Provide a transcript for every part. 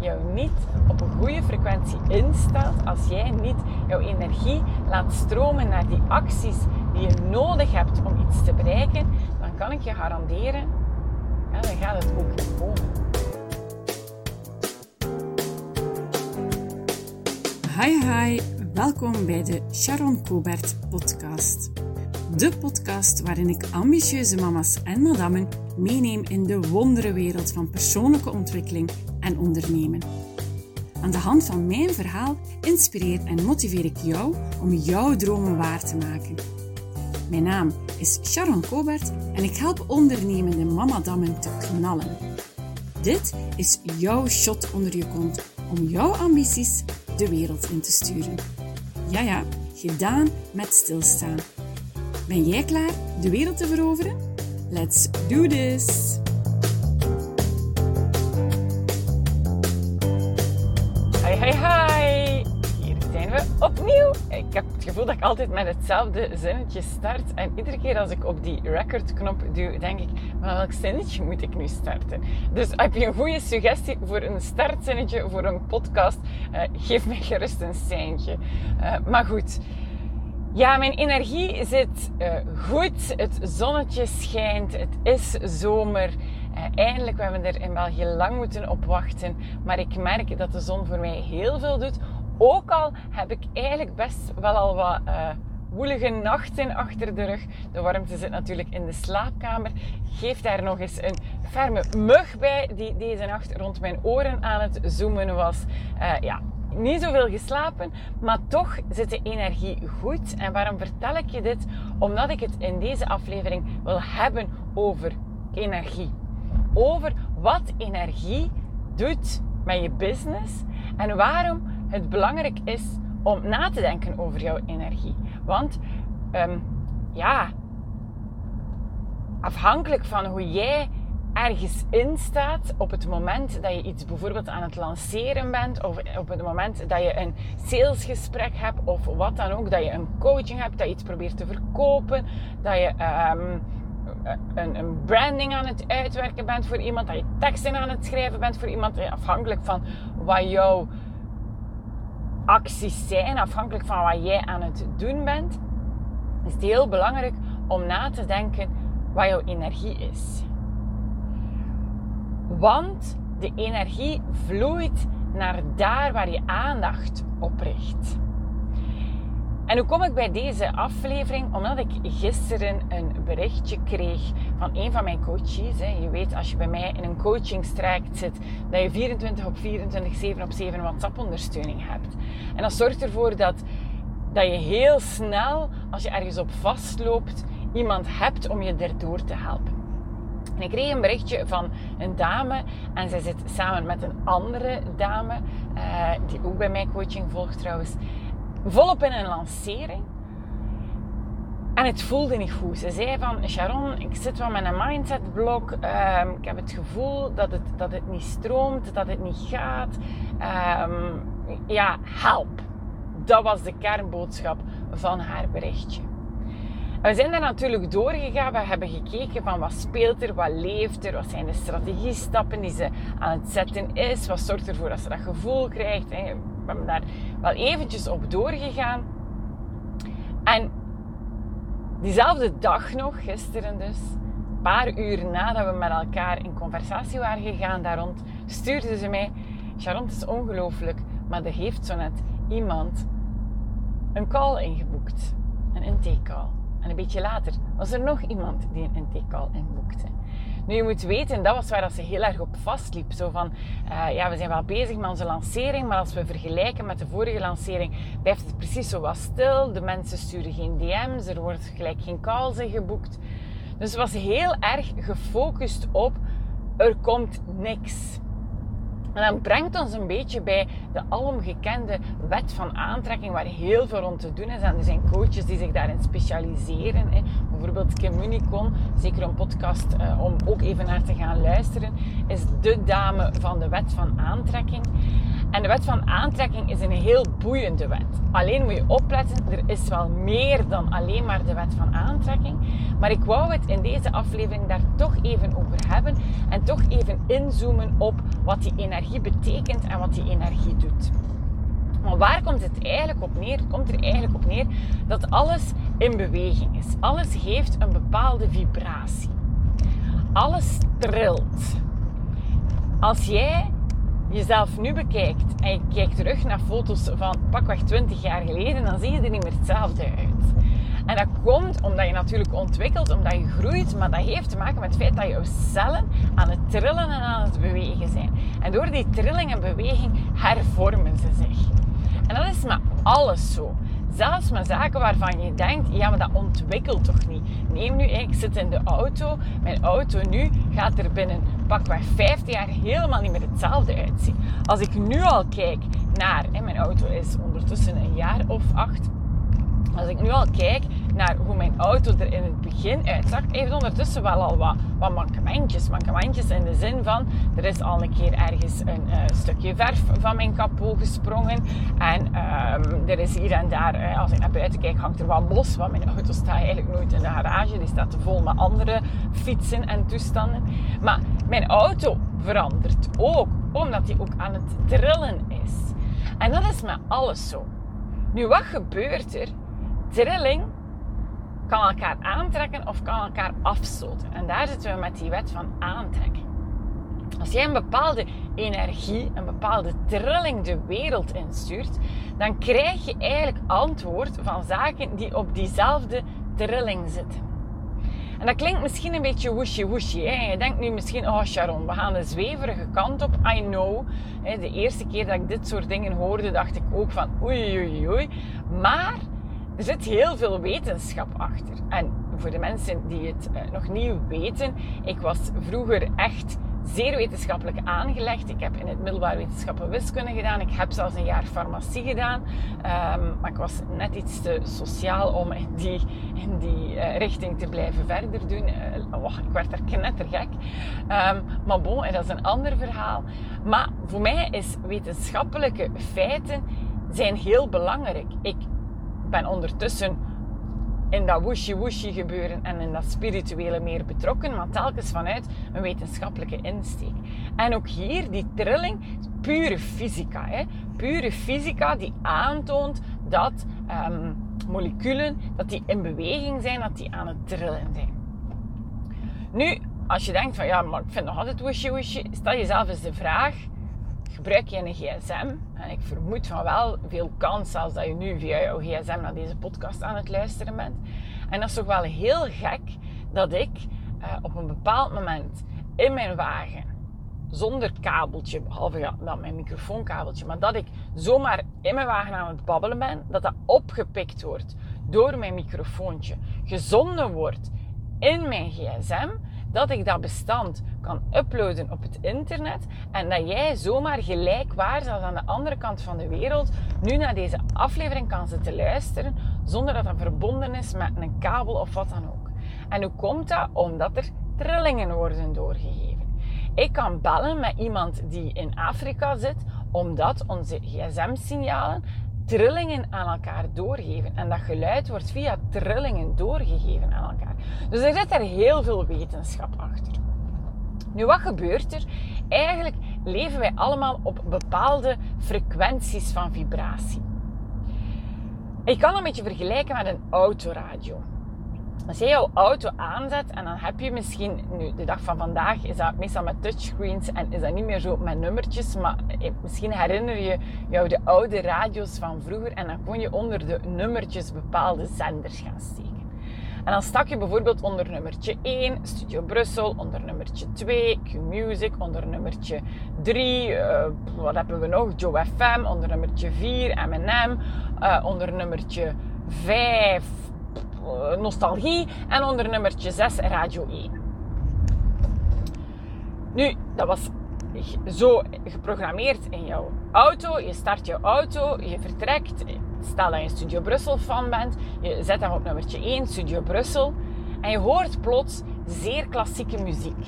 jou niet op een goede frequentie instelt, als jij niet jouw energie laat stromen naar die acties die je nodig hebt om iets te bereiken, dan kan ik je garanderen, ja, dan gaat het ook niet komen. Hi hi, welkom bij de Sharon Cobert podcast. De podcast waarin ik ambitieuze mama's en madammen meeneem in de wonderenwereld van persoonlijke ontwikkeling en ondernemen. Aan de hand van mijn verhaal inspireer en motiveer ik jou om jouw dromen waar te maken. Mijn naam is Sharon Cobert en ik help ondernemende mamadammen te knallen. Dit is jouw shot onder je kont om jouw ambities de wereld in te sturen. Ja ja, gedaan met stilstaan. Ben jij klaar de wereld te veroveren? Let's do this! Gevoel dat ik altijd met hetzelfde zinnetje start. En iedere keer als ik op die recordknop duw, denk ik, maar welk zinnetje moet ik nu starten? Dus heb je een goede suggestie voor een startzinnetje voor een podcast? Uh, geef me gerust een seintje. Uh, maar goed. Ja, mijn energie zit uh, goed. Het zonnetje schijnt. Het is zomer. Uh, eindelijk, we hebben er in België lang moeten op wachten. Maar ik merk dat de zon voor mij heel veel doet. Ook al heb ik eigenlijk best wel al wat uh, woelige nachten achter de rug. De warmte zit natuurlijk in de slaapkamer. Geef daar nog eens een ferme mug bij die deze nacht rond mijn oren aan het zoomen was. ja, niet zoveel geslapen, maar toch zit de energie goed. En waarom vertel ik je dit? Omdat ik het in deze aflevering wil hebben over energie. Over wat energie doet met je business en waarom het belangrijk is om na te denken over jouw energie. Want um, ja, afhankelijk van hoe jij ergens in staat op het moment dat je iets bijvoorbeeld aan het lanceren bent, of op het moment dat je een salesgesprek hebt, of wat dan ook, dat je een coaching hebt, dat je iets probeert te verkopen, dat je um, een, een, branding aan het uitwerken bent voor iemand, dat je teksten aan het schrijven bent voor iemand, afhankelijk van wat jouw acties zijn, afhankelijk van wat jij aan het doen bent, is het heel belangrijk om na te denken wat jouw energie is. Want de energie vloeit naar daar waar je aandacht op richt. En hoe kom ik bij deze aflevering? Omdat ik gisteren een berichtje kreeg van een van mijn coaches. Je weet, als je bij mij in een coachingstraject zit, dat je 24 op 24, 7 op 7 WhatsApp-ondersteuning hebt. En dat zorgt ervoor dat, dat je heel snel, als je ergens op vastloopt, iemand hebt om je erdoor te helpen. En ik kreeg een berichtje van een dame en zij zit samen met een andere dame, uh, die ook bij mijn coaching volgt trouwens, volop in een lancering. En het voelde niet goed. Ze zei van, Sharon, ik zit wel met een mindsetblok. Um, ik heb het gevoel dat het, dat het niet stroomt, dat het niet gaat. Um, ja, help. Dat was de kernboodschap van haar berichtje. We zijn daar natuurlijk doorgegaan. We hebben gekeken van wat speelt er, wat leeft er, wat zijn de strategiestappen die ze aan het zetten is, wat zorgt ervoor dat ze dat gevoel krijgt. Hebben daar wel eventjes op doorgegaan. En diezelfde dag nog, gisteren dus, een paar uur nadat we met elkaar in conversatie waren gegaan daar rond, stuurde ze mij: Sharon, het is ongelooflijk, maar er heeft zo net iemand een call ingeboekt. Een intake call. En een beetje later was er nog iemand die een intake call inboekte. Nu, je moet weten, dat was waar dat ze heel erg op vastliep. Zo van, uh, ja, we zijn wel bezig met onze lancering, maar als we vergelijken met de vorige lancering, blijft het precies zo wat stil. De mensen sturen geen DM's, er wordt gelijk geen calls geboekt. Dus het was heel erg gefocust op, er komt niks. En dat brengt ons een beetje bij de alomgekende wet van aantrekking, waar heel veel rond te doen is. En er zijn coaches die zich daarin specialiseren. Hè. bijvoorbeeld Kim Municon, zeker een podcast uh, om ook even naar te gaan luisteren, is de dame van de wet van aantrekking. En de wet van aantrekking is een heel boeiende wet. Alleen moet je opletten, er is wel meer dan alleen maar de wet van aantrekking. Maar ik wou het in deze aflevering daar toch even over hebben en toch even inzoomen op wat die energie betekent en wat die energie doet. Maar waar komt het eigenlijk op neer? Het komt er eigenlijk op neer dat alles in beweging is. Alles heeft een bepaalde vibratie. Alles trilt. Als jij jezelf nu bekijkt en je kijkt terug naar foto's van pakweg 20 jaar geleden, dan zie je er niet meer hetzelfde uit. En dat komt omdat je natuurlijk ontwikkelt, omdat je groeit, maar dat heeft te maken met het feit dat je cellen aan het trillen en aan het bewegen zijn. En door die trilling en beweging hervormen ze zich. En dat is met alles zo. Zelfs met zaken waarvan je denkt, ja, maar dat ontwikkelt toch niet. Neem nu, ik zit in de auto. Mijn auto nu gaat er binnen pakweg 15 jaar helemaal niet meer hetzelfde uitzien. Als ik nu al kijk naar, en mijn auto is ondertussen een jaar of acht. Als ik nu al kijk naar hoe mijn auto er in het begin uitzag, heeft ondertussen wel al wat, wat mankementjes. Mankementjes in de zin van, er is al een keer ergens een uh, stukje verf van mijn kapot gesprongen. En uh, er is hier en daar, uh, als ik naar buiten kijk, hangt er wat mos. Want mijn auto staat eigenlijk nooit in de garage. Die staat vol met andere fietsen en toestanden. Maar mijn auto verandert ook, omdat die ook aan het trillen is. En dat is met alles zo. Nu, wat gebeurt er? Trilling kan elkaar aantrekken of kan elkaar afstoten. En daar zitten we met die wet van aantrekking. Als jij een bepaalde energie, een bepaalde trilling de wereld instuurt, dan krijg je eigenlijk antwoord van zaken die op diezelfde trilling zitten. En dat klinkt misschien een beetje woesje-woesje. Je denkt nu misschien, oh Sharon, we gaan de zweverige kant op. I know. De eerste keer dat ik dit soort dingen hoorde, dacht ik ook van oei, oei, oei. Maar er zit heel veel wetenschap achter. En voor de mensen die het uh, nog niet weten, ik was vroeger echt zeer wetenschappelijk aangelegd. Ik heb in het middelbaar wetenschappen wiskunde gedaan. Ik heb zelfs een jaar farmacie gedaan. Um, maar ik was net iets te sociaal om in die, in die uh, richting te blijven verder doen. Uh, ik werd er knettergek. Um, maar bon, en dat is een ander verhaal. Maar voor mij is wetenschappelijke feiten zijn heel belangrijk. Ik ben ondertussen in dat woeshi-woeshi gebeuren en in dat spirituele meer betrokken, maar telkens vanuit een wetenschappelijke insteek. En ook hier, die trilling, pure fysica. Hè? Pure fysica die aantoont dat um, moleculen dat die in beweging zijn, dat die aan het trillen zijn. Nu, als je denkt van ja, maar ik vind nog altijd woeshi-woeshi, stel jezelf eens de vraag gebruik je een gsm? En ik vermoed van wel veel kans zelfs dat je nu via jouw gsm naar deze podcast aan het luisteren bent. En dat is toch wel heel gek dat ik uh, op een bepaald moment in mijn wagen, zonder kabeltje, behalve ja, dan mijn microfoonkabeltje, maar dat ik zomaar in mijn wagen aan het babbelen ben, dat dat opgepikt wordt door mijn microfoontje, gezonden wordt in mijn gsm, dat ik dat bestand kan uploaden op het internet en dat jij zomaar gelijkwaardig als aan de andere kant van de wereld nu naar deze aflevering kan zitten luisteren zonder dat dat verbonden is met een kabel of wat dan ook. En hoe komt dat? Omdat er trillingen worden doorgegeven. Ik kan bellen met iemand die in Afrika zit, omdat onze gsm-signalen trillingen aan elkaar doorgeven. En dat geluid wordt via trillingen doorgegeven aan elkaar. Dus er zit er heel veel wetenschap achter. Nu, wat gebeurt er? Eigenlijk leven wij allemaal op bepaalde frequenties van vibratie. Ik kan een beetje vergelijken met een autoradio. Als jij jouw auto aanzet en dan heb je misschien, nu de dag van vandaag is dat meestal met touchscreens en is dat niet meer zo met nummertjes, maar eh, misschien herinner je jou de oude radio's van vroeger en dan kon je onder de nummertjes bepaalde zenders gaan steken. En dan stak je bijvoorbeeld onder nummertje 1 Studio Brussel, onder nummertje 2 Q-Music, onder nummertje 3, uh, eh, wat hebben we nog? Joe FM, onder nummertje 4 M&M, uh, onder nummertje 5 uh, Nostalgie en onder nummertje 6 Radio 1. Nu, dat was zo geprogrammeerd in jouw auto. Je start je auto, je vertrekt, Stel dat je Studio Brussel fan bent, je zet hem op nummertje 1, Studio Brussel. en je hoort plots zeer klassieke muziek.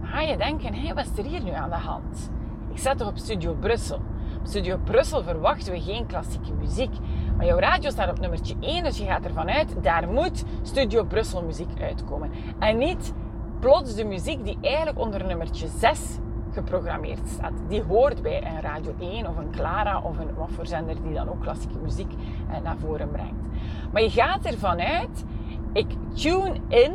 Dan ga je denken, hé, wat is er hier nu aan de hand? Ik zet toch op Studio Brussel. Op Studio Brussel verwachten we geen klassieke muziek. Maar jouw radio staat op nummertje 1, dus je gaat ervan uit, daar moet Studio Brussel muziek uitkomen. En niet plots de muziek die eigenlijk onder nummertje 6 geprogrammeerd staat. Die hoort bij een Radio 1 of een Clara of een wat voor zender die dan ook klassieke muziek eh, naar voren brengt. Maar je gaat ervan uit, ik tune in,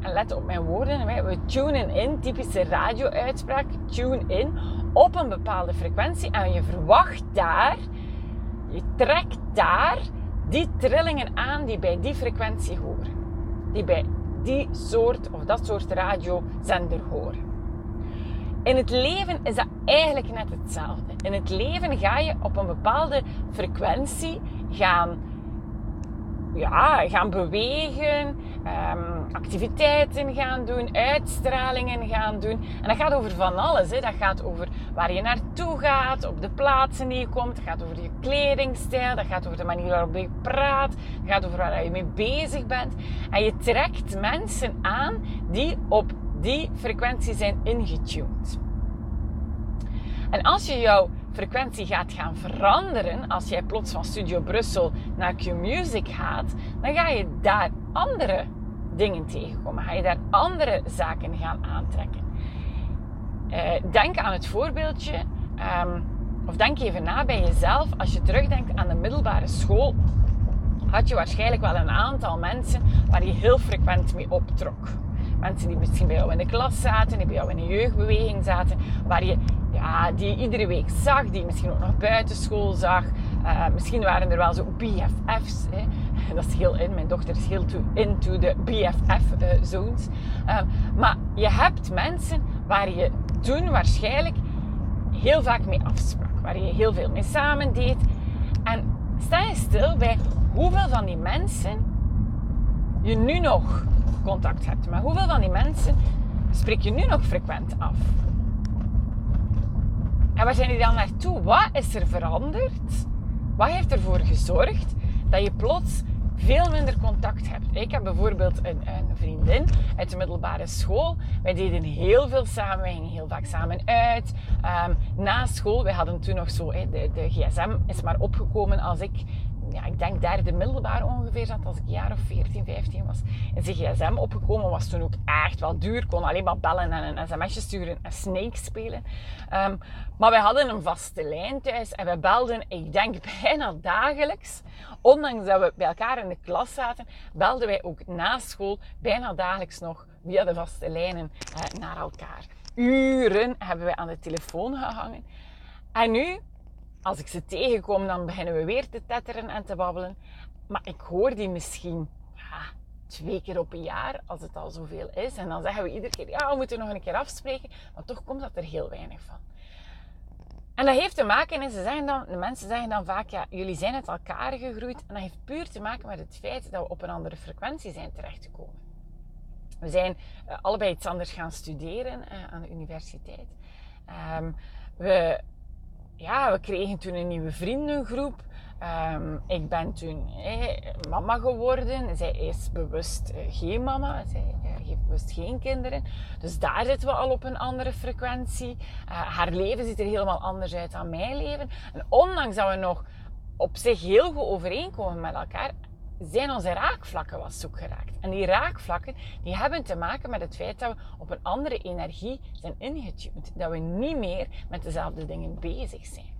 en let op mijn woorden, we tunen in, typische radio-uitspraak, tune in op een bepaalde frequentie en je verwacht daar, je trekt daar die trillingen aan die bij die frequentie horen. Die bij die soort of dat soort radiozender horen. In het leven is dat eigenlijk net hetzelfde. In het leven ga je op een bepaalde frequentie gaan, ja, gaan bewegen, um, activiteiten gaan doen, uitstralingen gaan doen. En dat gaat over van alles. Hè. Dat gaat over waar je naartoe gaat, op de plaatsen die je komt. Dat gaat over je kledingstijl, dat gaat over de manier waarop je praat. Dat gaat over waar je mee bezig bent. En je trekt mensen aan die op die frequentie zijn ingetuned. En als je jouw frequentie gaat gaan veranderen, als jij plots van Studio Brussel naar Q-Music gaat, dan ga je daar andere dingen tegenkomen. Ga je daar andere zaken gaan aantrekken. Uh, denk aan het voorbeeldje, um, of denk even na bij jezelf. Als je terugdenkt aan de middelbare school, had je waarschijnlijk wel een aantal mensen waar je heel frequent mee optrok. Mensen die misschien bij jou in de klas zaten, die bij jou in een jeugdbeweging zaten, waar je ja, die je iedere week zag, die je misschien ook nog buitenschool zag. Uh, misschien waren er wel zo BFF's. Hè. Dat is heel in. Mijn dochter is heel into de BFF-zones. Uh, maar je hebt mensen waar je toen waarschijnlijk heel vaak mee afsprak. Waar je heel veel mee samen deed. En sta je stil bij hoeveel van die mensen je nu nog contact hebt. Maar hoeveel van die mensen spreek je nu nog frequent af? En waar zijn die dan naartoe? Wat is er veranderd? Wat heeft ervoor gezorgd dat je plots veel minder contact hebt. Ik heb bijvoorbeeld een, een, vriendin uit de middelbare school. Wij deden heel veel samen, wij gingen heel vaak samen uit. Um, na school, wij hadden toen nog zo, de, de gsm is maar opgekomen als ik ja, ik denk derde middelbaar ongeveer zat, als ik een jaar of 14, 15 was. En zijn gsm opgekomen was toen ook echt wel duur. Kon alleen maar bellen en een sms'je sturen en Snake spelen. Um, maar wij hadden een vaste lijn thuis en we belden, ik denk bijna dagelijks. Ondanks dat we bij elkaar in de klas zaten, belden wij ook na school bijna dagelijks nog via de vaste lijnen uh, naar elkaar. Uren hebben wij aan de telefoon gehangen. En nu als ik ze tegenkom, dan beginnen we weer te tetteren en te babbelen. Maar ik hoor die misschien twee keer op een jaar, als het al zoveel is. En dan zeggen we iedere keer, ja, we moeten nog een keer afspreken. Maar toch komt dat er heel weinig van. En dat heeft te maken, en ze zeggen dan, de mensen zeggen dan vaak, ja, jullie zijn uit elkaar gegroeid. En dat heeft puur te maken met het feit dat we op een andere frequentie zijn terechtgekomen. We zijn uh, allebei iets anders gaan studeren uh, aan de universiteit. Um, we ja, we kregen toen een nieuwe vriendengroep. Um, ik ben toen mama geworden. Zij is bewust uh, geen mama. Zij heeft bewust geen kinderen. Dus daar zitten we al op een andere frequentie. Haar leven ziet er helemaal anders uit dan mijn leven. En ondanks dat we nog op zich heel goed overeenkomen met elkaar, zijn onze raakvlakken wat zoek geraakt. En die raakvlakken die hebben te maken met het feit dat we op een andere energie zijn ingetuned. Dat we niet meer met dezelfde dingen bezig zijn.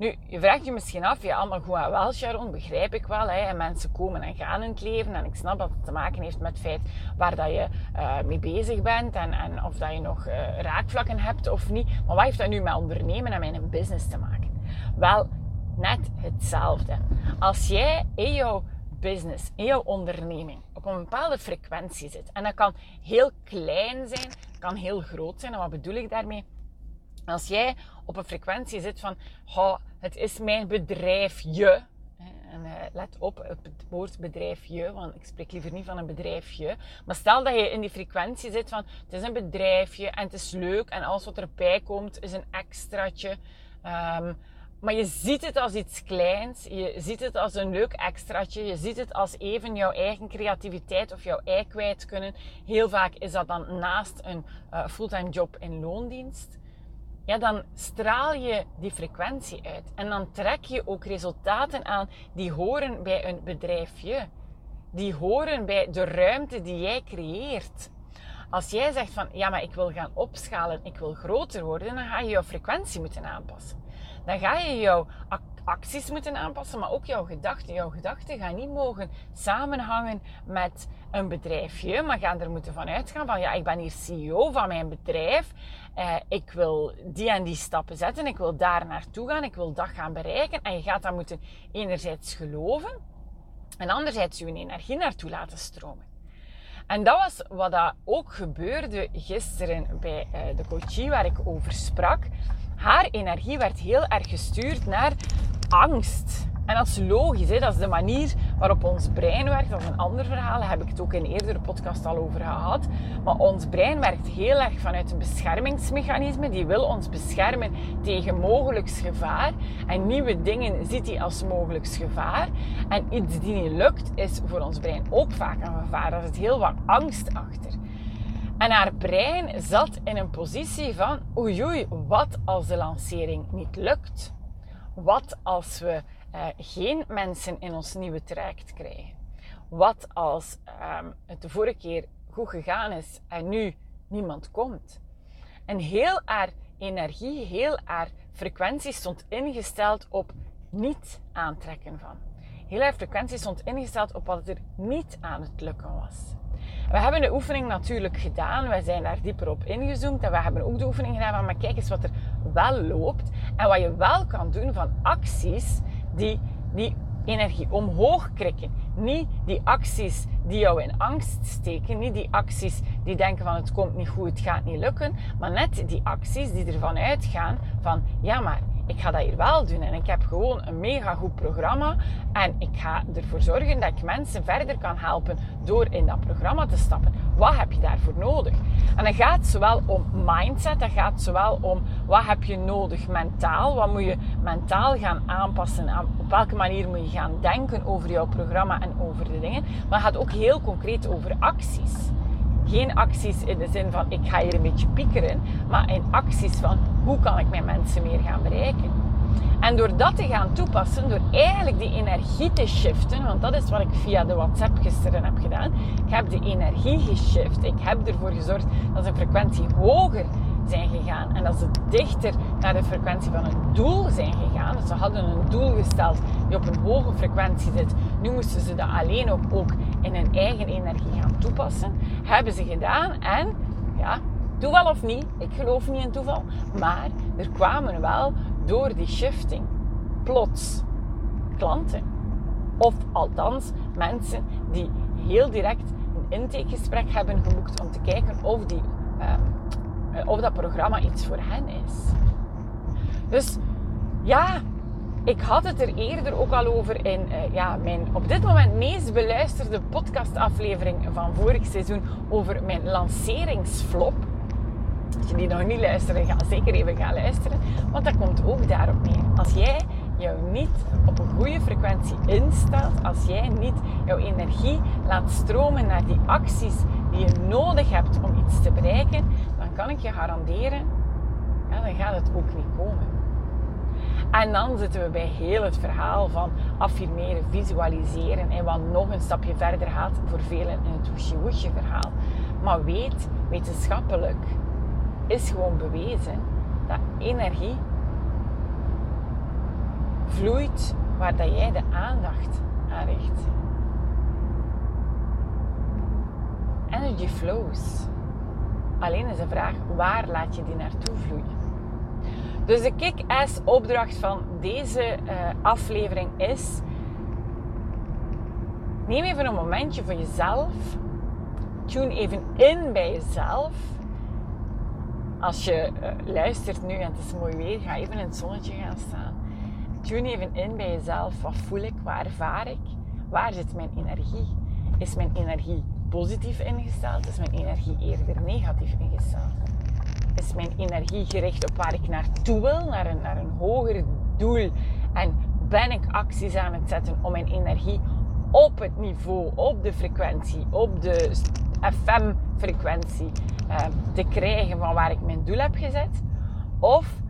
Nu, je vraagt je misschien af, ja, allemaal goed en wel, Sharon, begrijp ik wel. Hè, en mensen komen en gaan in het leven. En ik snap dat het te maken heeft met het feit waar dat je uh, mee bezig bent. En, en of dat je nog uh, raakvlakken hebt of niet. Maar wat heeft dat nu met ondernemen en met een business te maken? Wel, net hetzelfde. Als jij in jouw business, in jouw onderneming, op een bepaalde frequentie zit, en dat kan heel klein zijn, kan heel groot zijn, en wat bedoel ik daarmee? Als jij op een frequentie zit van, oh, het is mijn bedrijfje, en uh, let op het woord bedrijfje, want ik spreek liever niet van een bedrijfje. Maar stel dat je in die frequentie zit van het is een bedrijfje en het is leuk en alles wat erbij komt is een extraatje. Um, maar je ziet het als iets kleins. Je ziet het als een leuk extraatje. Je ziet het als even jouw eigen creativiteit of jouw ei kwijt kunnen. Heel vaak is dat dan naast een uh, fulltime job in loondienst. Ja, dan straal je die frequentie uit. En dan trek je ook resultaten aan die horen bij een bedrijfje. Die horen bij de ruimte die jij creëert. Als jij zegt van ja, maar ik wil gaan opschalen, ik wil groter worden, dan ga je jouw frequentie moeten aanpassen dan ga je jouw acties moeten aanpassen, maar ook jouw gedachten. Jouw gedachten gaan niet mogen samenhangen met een bedrijfje, maar gaan er moeten van uitgaan van ja, ik ben hier CEO van mijn bedrijf. Eh, ik wil die en die stappen zetten, ik wil daar naartoe gaan, ik wil dat gaan bereiken. En je gaat daar moeten enerzijds geloven en anderzijds je energie naartoe laten stromen. En dat was wat dat ook gebeurde gisteren bij uh, de coachie waar ik over sprak haar energie werd heel erg gestuurd naar angst. En dat is logisch, hè? dat is de manier waarop ons brein werkt. Dat is een ander verhaal, daar heb ik het ook in een eerdere podcast al over gehad. Maar ons brein werkt heel erg vanuit een beschermingsmechanisme. Die wil ons beschermen tegen mogelijks gevaar. En nieuwe dingen ziet hij als mogelijks gevaar. En iets die niet lukt, is voor ons brein ook vaak een gevaar. Daar zit heel wat angst achter. En haar brein zat in een positie van oei oei, wat als de lancering niet lukt? Wat als we eh, geen mensen in ons nieuwe traject krijgen? Wat als ehm, het de vorige keer goed gegaan is en nu niemand komt? En heel haar energie, heel haar frequentie stond ingesteld op niet aantrekken van. Heel haar frequentie stond ingesteld op wat er niet aan het lukken was. We hebben de oefening natuurlijk gedaan. We zijn daar dieper op ingezoomd. En we hebben ook de oefening gedaan van, maar kijk eens wat er wel loopt. En wat je wel kan doen van acties die, die energie omhoog krikken. Niet die acties die jou in angst steken. Niet die acties die denken van het komt niet goed, het gaat niet lukken. Maar net die acties die ervan uitgaan van ja maar ik ga dat hier wel doen. En ik heb gewoon een mega goed programma. En ik ga ervoor zorgen dat ik mensen verder kan helpen door in dat programma te stappen. Wat heb je daarvoor nodig? En dat gaat zowel om mindset, dat gaat zowel om wat heb je nodig mentaal. Wat moet je mentaal gaan aanpassen? Op welke manier moet je gaan denken over jouw programma en over de dingen. Maar het gaat ook heel concreet over acties geen acties in de zin van ik ga hier een beetje piekeren, maar in acties van hoe kan ik mijn mensen meer gaan bereiken. En door dat te gaan toepassen, door eigenlijk die energie te shiften, want dat is wat ik via de WhatsApp gisteren heb gedaan. Ik heb de energie geshift. Ik heb ervoor gezorgd dat de frequentie hoger zijn gegaan. En dat ze dichter naar de frequentie van een doel zijn gegaan. Dus ze hadden een doel gesteld die op een hoge frequentie zit. Nu moesten ze dat alleen ook, ook in hun eigen energie gaan toepassen. Hebben ze gedaan en ja, toeval of niet, ik geloof niet in toeval, maar er kwamen wel door die shifting plots klanten. Of althans mensen die heel direct een intakegesprek hebben geboekt om te kijken of die ehm, eh, of dat programma iets voor hen is. Dus ja, ik had het er eerder ook al over in uh, ja, mijn op dit moment meest beluisterde podcastaflevering van vorig seizoen over mijn lanceringsflop. Als je die nog niet luistert, ga zeker even gaan luisteren. Want dat komt ook daarop neer. Als jij jou niet op een goede frequentie instelt, als jij niet jouw energie laat stromen naar die acties die je nodig hebt om iets te bereiken, kan ik je garanderen, ja, dan gaat het ook niet komen. En dan zitten we bij heel het verhaal van affirmeren, visualiseren en wat nog een stapje verder gaat voor velen in het woesje verhaal. Maar weet, wetenschappelijk is gewoon bewezen dat energie vloeit waar jij de aandacht aan richt. Energy flows. Alleen is de vraag, waar laat je die naartoe vloeien? Dus de kick-ass opdracht van deze uh, aflevering is... Neem even een momentje voor jezelf. Tune even in bij jezelf. Als je uh, luistert nu en het is mooi weer, ga even in het zonnetje gaan staan. Tune even in bij jezelf. Wat voel ik? Wat ervaar ik? Waar zit mijn energie? Is mijn energie positief ingesteld? Is mijn energie eerder negatief ingesteld? Is mijn energie gericht op waar ik naartoe wil, naar een, naar een hoger doel? En ben ik acties aan het zetten om mijn energie op het niveau, op de frequentie, op de FM-frequentie eh, te krijgen van waar ik mijn doel heb gezet? Of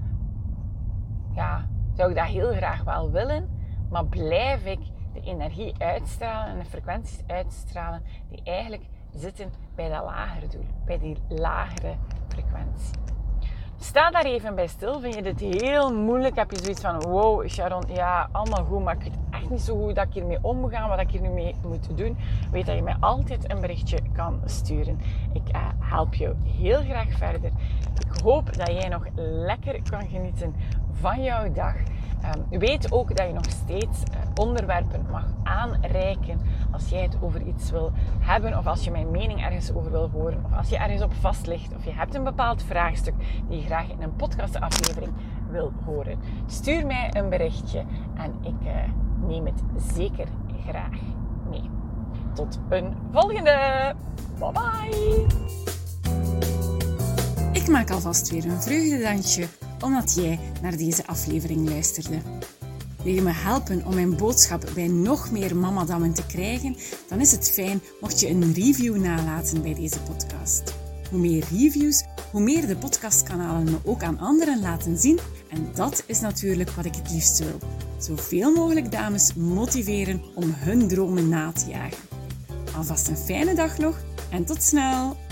ja, zou ik dat heel graag wel willen, maar blijf ik de energie uitstralen en de frequenties uitstralen die eigenlijk zitten bij dat lagere doel, bij die lagere frequentie. Sta daar even bij stil. Vind je dit heel moeilijk? Heb je zoiets van: wow, Sharon, ja, allemaal goed, maar ik weet echt niet zo goed dat ik hiermee omga, wat ik hier nu mee moet doen. Weet dat je mij altijd een berichtje kan sturen. Ik uh, help je heel graag verder. Ik hoop dat jij nog lekker kan genieten van jouw dag. Um, weet ook dat je nog steeds uh, onderwerpen mag aanreiken als jij het over iets wil hebben of als je mijn mening ergens over wil horen of als je ergens op vast ligt of je hebt een bepaald vraagstuk die je graag in een podcastaflevering wil horen. Stuur mij een berichtje en ik uh, neem het zeker graag mee. Tot een volgende. Bye bye. Ik maak alvast weer een vreugdedansje omdat jij naar deze aflevering luisterde. Wil je me helpen om mijn boodschap bij nog meer mamadammen te krijgen? Dan is het fijn mocht je een review nalaten bij deze podcast. Hoe meer reviews, hoe meer de podcastkanalen me ook aan anderen laten zien. En dat is natuurlijk wat ik het liefst wil. Zoveel mogelijk dames motiveren om hun dromen na te jagen. Alvast een fijne dag nog en tot snel!